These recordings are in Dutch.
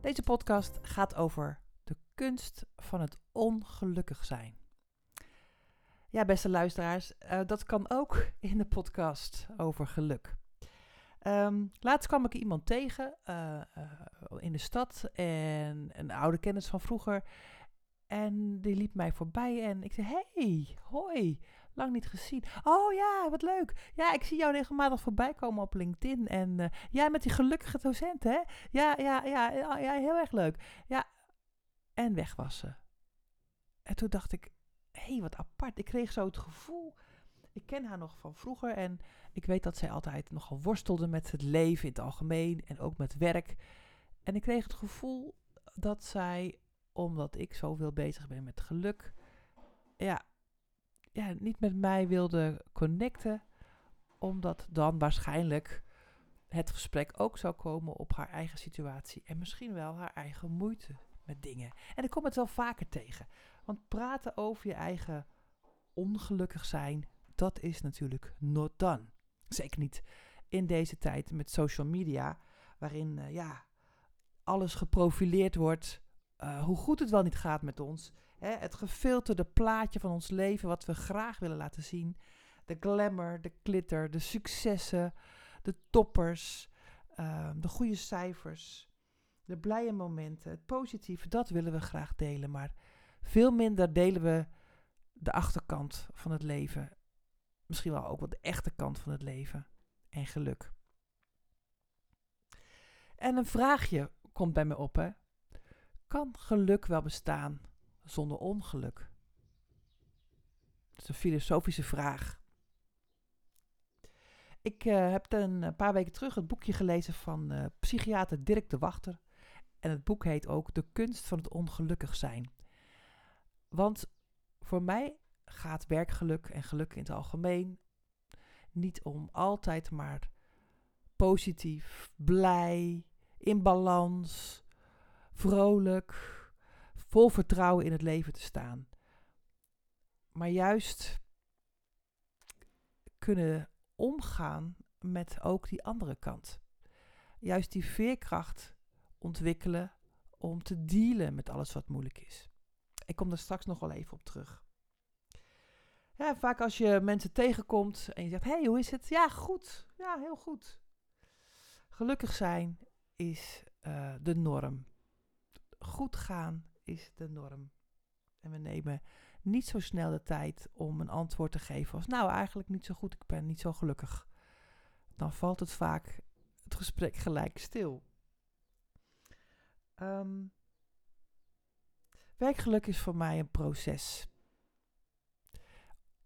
Deze podcast gaat over de kunst van het ongelukkig zijn. Ja, beste luisteraars, uh, dat kan ook in de podcast over geluk. Um, laatst kwam ik iemand tegen uh, uh, in de stad en een oude kennis van vroeger. En die liep mij voorbij en ik zei: Hey, hoi, lang niet gezien. Oh ja, wat leuk. Ja, ik zie jou regelmatig voorbij komen op LinkedIn. En uh, jij met die gelukkige docent, hè? Ja, ja, ja, ja, heel erg leuk. Ja, en weg was ze. En toen dacht ik, hé, hey, wat apart. Ik kreeg zo het gevoel, ik ken haar nog van vroeger en ik weet dat zij altijd nogal worstelde met het leven in het algemeen en ook met werk. En ik kreeg het gevoel dat zij, omdat ik zoveel bezig ben met geluk, ja, ja, niet met mij wilde connecten, omdat dan waarschijnlijk het gesprek ook zou komen op haar eigen situatie en misschien wel haar eigen moeite met dingen. En ik kom het wel vaker tegen, want praten over je eigen ongelukkig zijn, dat is natuurlijk not done. Zeker niet in deze tijd met social media, waarin uh, ja, alles geprofileerd wordt, uh, hoe goed het wel niet gaat met ons. Hè, het gefilterde plaatje van ons leven, wat we graag willen laten zien. De glamour, de glitter, de successen, de toppers, uh, de goede cijfers, de blije momenten, het positieve, dat willen we graag delen. Maar veel minder delen we de achterkant van het leven. Misschien wel ook wat de echte kant van het leven en geluk. En een vraagje komt bij me op, hè. Kan geluk wel bestaan zonder ongeluk? Dat is een filosofische vraag. Ik uh, heb een paar weken terug het boekje gelezen van uh, psychiater Dirk de Wachter. En het boek heet ook De kunst van het ongelukkig zijn. Want voor mij gaat werkgeluk en geluk in het algemeen niet om altijd maar positief, blij, in balans, vrolijk, vol vertrouwen in het leven te staan. Maar juist kunnen omgaan met ook die andere kant. Juist die veerkracht ontwikkelen om te dealen met alles wat moeilijk is. Ik kom daar straks nog wel even op terug. Vaak als je mensen tegenkomt en je zegt: hey, hoe is het? Ja, goed. Ja, heel goed. Gelukkig zijn is uh, de norm. Goed gaan is de norm. En we nemen niet zo snel de tijd om een antwoord te geven als: Nou, eigenlijk niet zo goed, ik ben niet zo gelukkig. Dan valt het vaak het gesprek gelijk stil. Um, werkgeluk is voor mij een proces.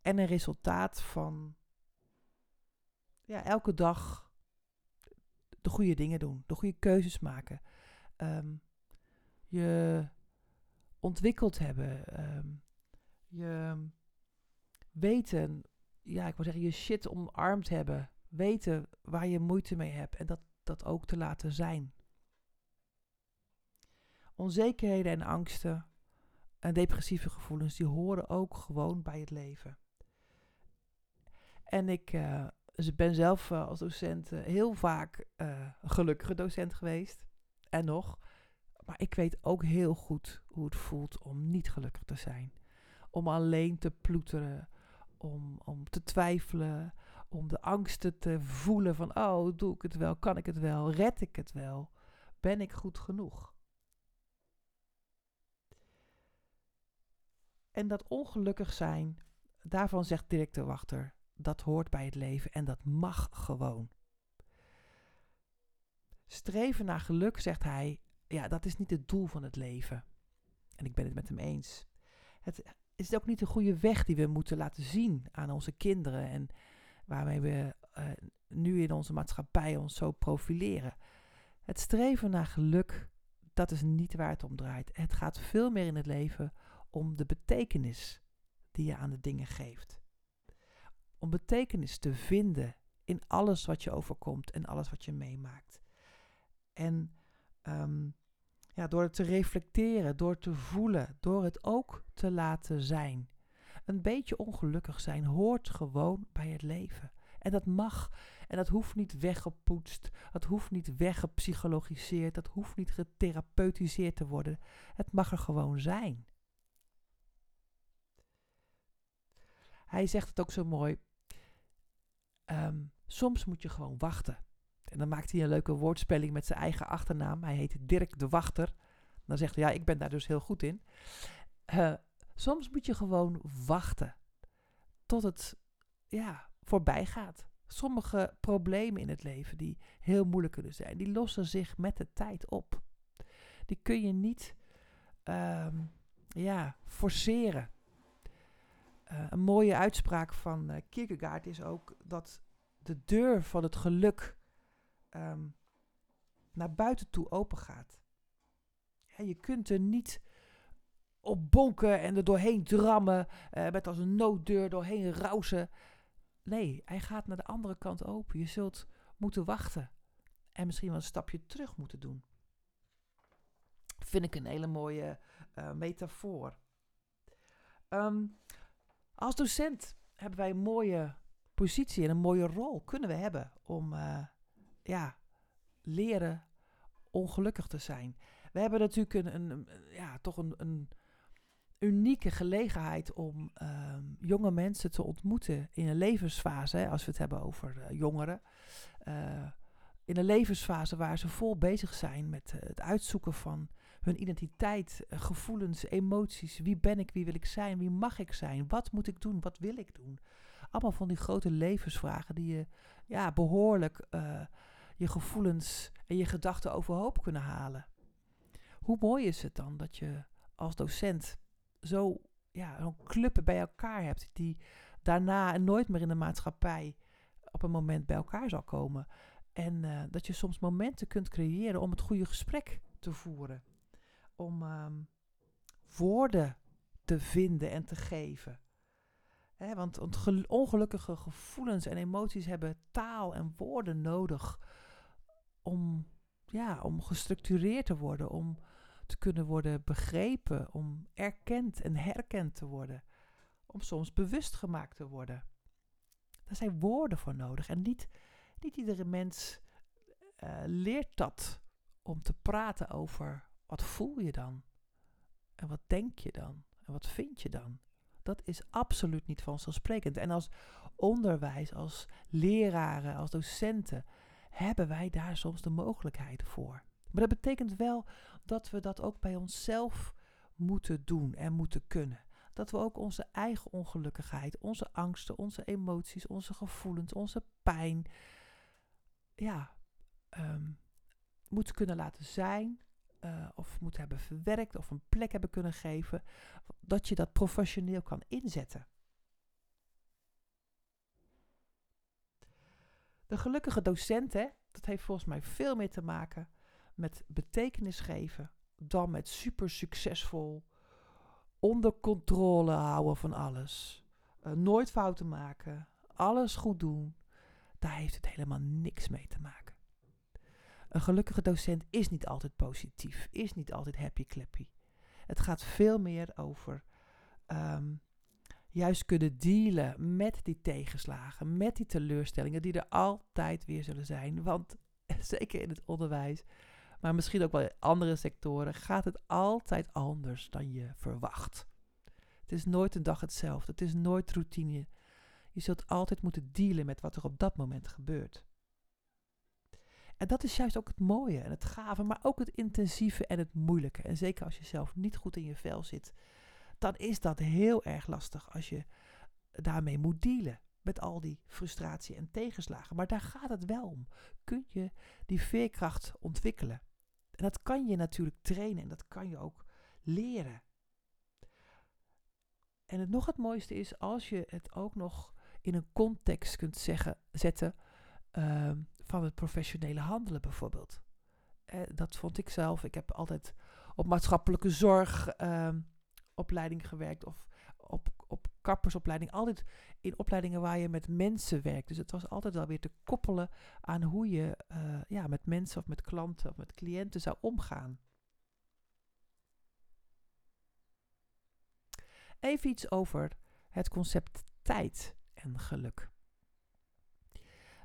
En een resultaat van ja, elke dag de goede dingen doen, de goede keuzes maken. Um, je ontwikkeld hebben. Um, je weten, ja, ik wil zeggen, je shit omarmd hebben. Weten waar je moeite mee hebt en dat, dat ook te laten zijn. Onzekerheden en angsten en depressieve gevoelens, die horen ook gewoon bij het leven. En ik uh, ben zelf uh, als docent uh, heel vaak een gelukkige docent geweest. En nog. Maar ik weet ook heel goed hoe het voelt om niet gelukkig te zijn. Om alleen te ploeteren, om, om te twijfelen, om de angsten te voelen van, oh, doe ik het wel, kan ik het wel, red ik het wel, ben ik goed genoeg? En dat ongelukkig zijn, daarvan zegt de Wachter, dat hoort bij het leven en dat mag gewoon. Streven naar geluk, zegt hij, ja, dat is niet het doel van het leven. En ik ben het met hem eens. Het is ook niet de goede weg die we moeten laten zien aan onze kinderen en waarmee we uh, nu in onze maatschappij ons zo profileren. Het streven naar geluk, dat is niet waar het om draait. Het gaat veel meer in het leven om de betekenis die je aan de dingen geeft. Om betekenis te vinden in alles wat je overkomt en alles wat je meemaakt. En um, ja, door het te reflecteren, door te voelen, door het ook te laten zijn. Een beetje ongelukkig zijn hoort gewoon bij het leven. En dat mag. En dat hoeft niet weggepoetst. Dat hoeft niet weggepsychologiseerd. Dat hoeft niet getherapeutiseerd te worden. Het mag er gewoon zijn. Hij zegt het ook zo mooi. Ehm, soms moet je gewoon wachten. En dan maakt hij een leuke woordspelling met zijn eigen achternaam. Hij heet Dirk de Wachter. Dan zegt hij, ja, ik ben daar dus heel goed in. Uh, soms moet je gewoon wachten tot het ja, voorbij gaat. Sommige problemen in het leven die heel moeilijk kunnen zijn, die lossen zich met de tijd op. Die kun je niet um, ja, forceren. Uh, een mooie uitspraak van uh, Kierkegaard is ook dat de deur van het geluk um, naar buiten toe open gaat. Je kunt er niet op bonken en er doorheen drammen, uh, met als een nooddeur doorheen rausen. Nee, hij gaat naar de andere kant open. Je zult moeten wachten en misschien wel een stapje terug moeten doen. Vind ik een hele mooie uh, metafoor. Um, als docent hebben wij een mooie positie en een mooie rol kunnen we hebben om uh, ja, leren ongelukkig te zijn. We hebben natuurlijk een, een ja, toch een, een, unieke gelegenheid om uh, jonge mensen te ontmoeten in een levensfase, als we het hebben over uh, jongeren. Uh, in een levensfase waar ze vol bezig zijn met het uitzoeken van hun identiteit, gevoelens, emoties. Wie ben ik, wie wil ik zijn, wie mag ik zijn, wat moet ik doen, wat wil ik doen. Allemaal van die grote levensvragen die je ja, behoorlijk je gevoelens en je gedachten overhoop kunnen halen. Hoe mooi is het dan dat je als docent zo ja, zo'n club bij elkaar hebt die daarna nooit meer in de maatschappij op een moment bij elkaar zal komen. En uh, dat je soms momenten kunt creëren om het goede gesprek te voeren. Om um, woorden te vinden en te geven. Want ongelukkige gevoelens en emoties hebben taal en woorden nodig om, ja, om gestructureerd te worden, om te kunnen worden begrepen, om erkend en herkend te worden, om soms bewust gemaakt te worden. Daar zijn woorden voor nodig en niet, niet iedere mens uh, leert dat om te praten over wat voel je dan en wat denk je dan en wat vind je dan. Dat is absoluut niet vanzelfsprekend. En als onderwijs, als leraren, als docenten hebben wij daar soms de mogelijkheid voor. Maar dat betekent wel dat we dat ook bij onszelf moeten doen en moeten kunnen. Dat we ook onze eigen ongelukkigheid, onze angsten, onze emoties, onze gevoelens, onze pijn, ja, um, moeten kunnen laten zijn. Uh, of moeten hebben verwerkt of een plek hebben kunnen geven. Dat je dat professioneel kan inzetten. De gelukkige docent, hè, dat heeft volgens mij veel meer te maken met betekenis geven dan met super succesvol onder controle houden van alles. Uh, nooit fouten maken, alles goed doen. Daar heeft het helemaal niks mee te maken. Een gelukkige docent is niet altijd positief, is niet altijd happy clappy. Het gaat veel meer over um, juist kunnen dealen met die tegenslagen, met die teleurstellingen die er altijd weer zullen zijn. Want zeker in het onderwijs, maar misschien ook wel in andere sectoren, gaat het altijd anders dan je verwacht. Het is nooit een dag hetzelfde, het is nooit routine. Je zult altijd moeten dealen met wat er op dat moment gebeurt. En dat is juist ook het mooie en het gave, maar ook het intensieve en het moeilijke. En zeker als je zelf niet goed in je vel zit, dan is dat heel erg lastig als je daarmee moet dealen. Met al die frustratie en tegenslagen. Maar daar gaat het wel om. Kun je die veerkracht ontwikkelen? En dat kan je natuurlijk trainen en dat kan je ook leren. En het nog het mooiste is als je het ook nog in een context kunt zeggen, zetten uh, van het professionele handelen bijvoorbeeld. dat vond ik zelf. Ik heb altijd op maatschappelijke zorgopleiding ehm, gewerkt of op, op kappersopleiding. Altijd in opleidingen waar je met mensen werkt. Dus het was altijd wel weer te koppelen aan hoe je uh, ja, met mensen of met klanten of met cliënten zou omgaan. Even iets over het concept tijd en geluk.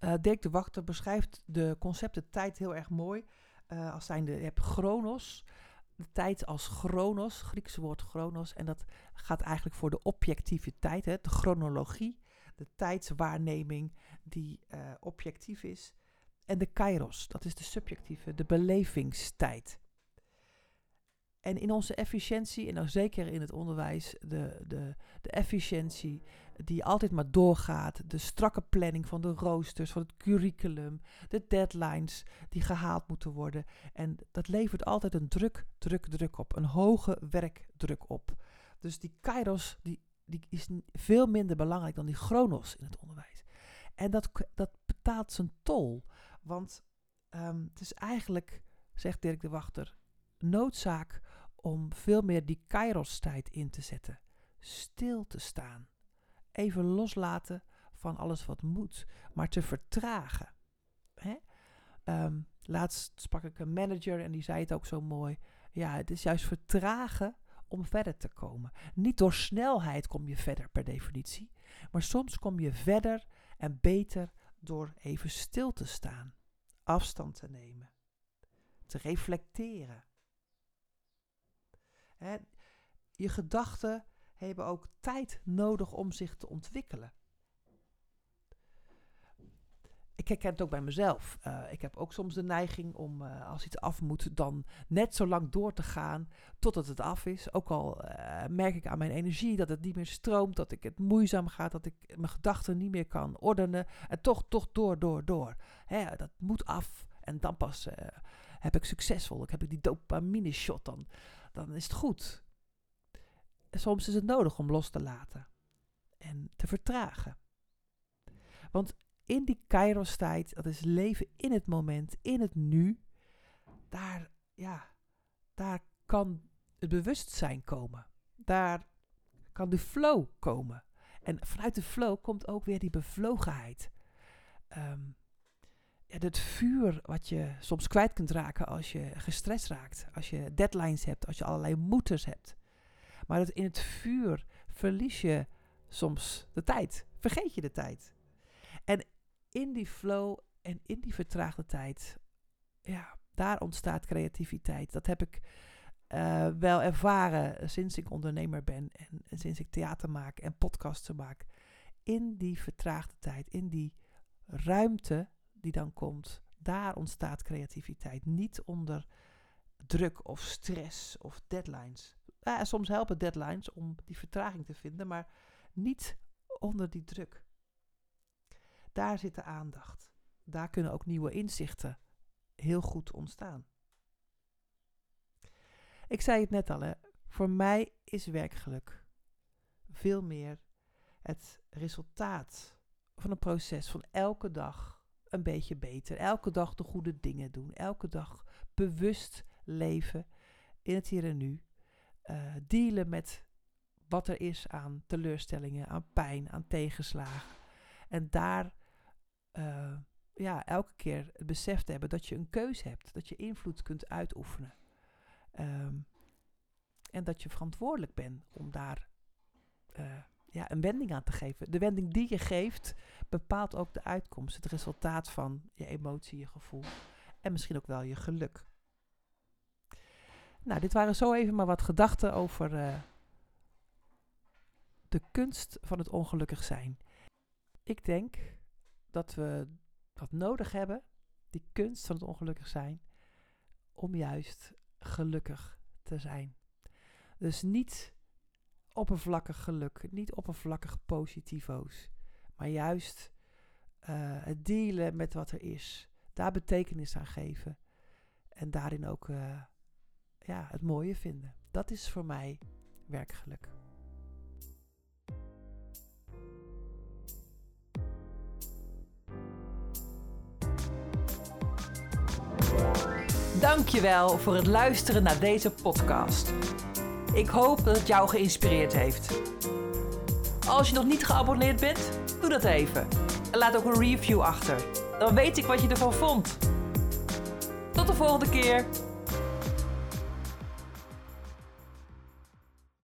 Uh, Dirk de Wachter beschrijft de concepten tijd heel erg mooi. Uh, als zijnde, je chronos, de tijd als chronos, Griekse woord chronos. En dat gaat eigenlijk voor de objectiviteit, hè, de chronologie, de tijdswaarneming die uh, objectief is. En de kairos, dat is de subjectieve, de belevingstijd. En in onze efficiëntie, en dan zeker in het onderwijs, de, de, de efficiëntie die altijd maar doorgaat, de strakke planning van de roosters, van het curriculum, de deadlines die gehaald moeten worden. En dat levert altijd een druk, druk, druk op, een hoge werkdruk op. Dus die kairos die, die is veel minder belangrijk dan die chronos in het onderwijs. En dat, dat betaalt zijn tol, want um, het is eigenlijk, zegt Dirk de Wachter, noodzaak om veel meer die kairos-tijd in te zetten. Stil te staan. Even loslaten van alles wat moet, maar te vertragen. Hè? Ehm, laatst sprak ik een manager en die zei het ook zo mooi. Ja, het is juist vertragen om verder te komen. Niet door snelheid kom je verder per definitie, maar soms kom je verder en beter door even stil te staan, afstand te nemen, te reflecteren Hè, je gedachten hebben ook tijd nodig om zich te ontwikkelen. Ik herken het ook bij mezelf. Uh, ik heb ook soms de neiging om, uh, als iets af moet, dan net zo lang door te gaan totdat het af is. Ook al uh, merk ik aan mijn energie dat het niet meer stroomt, dat ik het moeizaam gaat, dat ik mijn gedachten niet meer kan ordenen. En toch, toch door, door, door. Hè, dat moet af. En dan pas heb ik succesvol. Ik heb ik die dopamine shot dan dan is het goed. Soms is het nodig om los te laten en te vertragen. Want in die kairos-tijd, dat is leven in het moment, in het nu, daar, ja, daar kan het bewustzijn komen. Daar kan de flow komen. En vanuit de flow komt ook weer die bevlogenheid. Um, het vuur wat je soms kwijt kunt raken als je gestrest raakt, als je deadlines hebt, als je allerlei moeders hebt. Maar dat in het vuur verlies je soms de tijd, vergeet je de tijd. En in die flow en in die vertraagde tijd, ja, daar ontstaat creativiteit. Dat heb ik uh, wel ervaren sinds ik ondernemer ben en, en sinds ik theater maak en podcasts maak. In die vertraagde tijd, in die ruimte die dan komt, daar ontstaat creativiteit. Niet onder druk of stress of deadlines. Ja, soms helpen deadlines om die vertraging te vinden, maar niet onder die druk. Daar zit de aandacht. Daar kunnen ook nieuwe inzichten heel goed ontstaan. Ik zei het net al, hè. voor mij is werkgeluk veel meer het resultaat van een proces van elke dag een beetje beter. Elke dag de goede dingen doen. Elke dag bewust leven in het hier en nu. Uh, dealen met wat er is aan teleurstellingen, aan pijn, aan tegenslagen. En daar uh, ja, elke keer het besef te hebben dat je een keuze hebt. Dat je invloed kunt uitoefenen. Um, en dat je verantwoordelijk bent om daar uh, ja, een wending aan te geven. De wending die je geeft bepaalt ook de uitkomst, het resultaat van je emotie, je gevoel en misschien ook wel je geluk. Nou, dit waren zo even maar wat gedachten over uh, de kunst van het ongelukkig zijn. Ik denk dat we dat nodig hebben, die kunst van het ongelukkig zijn, om juist gelukkig te zijn. Dus niet oppervlakkig geluk, niet oppervlakkig positivo's, maar juist uh, het delen met wat er is, daar betekenis aan geven en daarin ook uh, ja, het mooie vinden. Dat is voor mij werkgeluk. Dankjewel voor het luisteren naar deze podcast. Ik hoop dat het jou geïnspireerd heeft. Als je nog niet geabonneerd bent, doe dat even. En laat ook een review achter. Dan weet ik wat je ervan vond. Tot de volgende keer.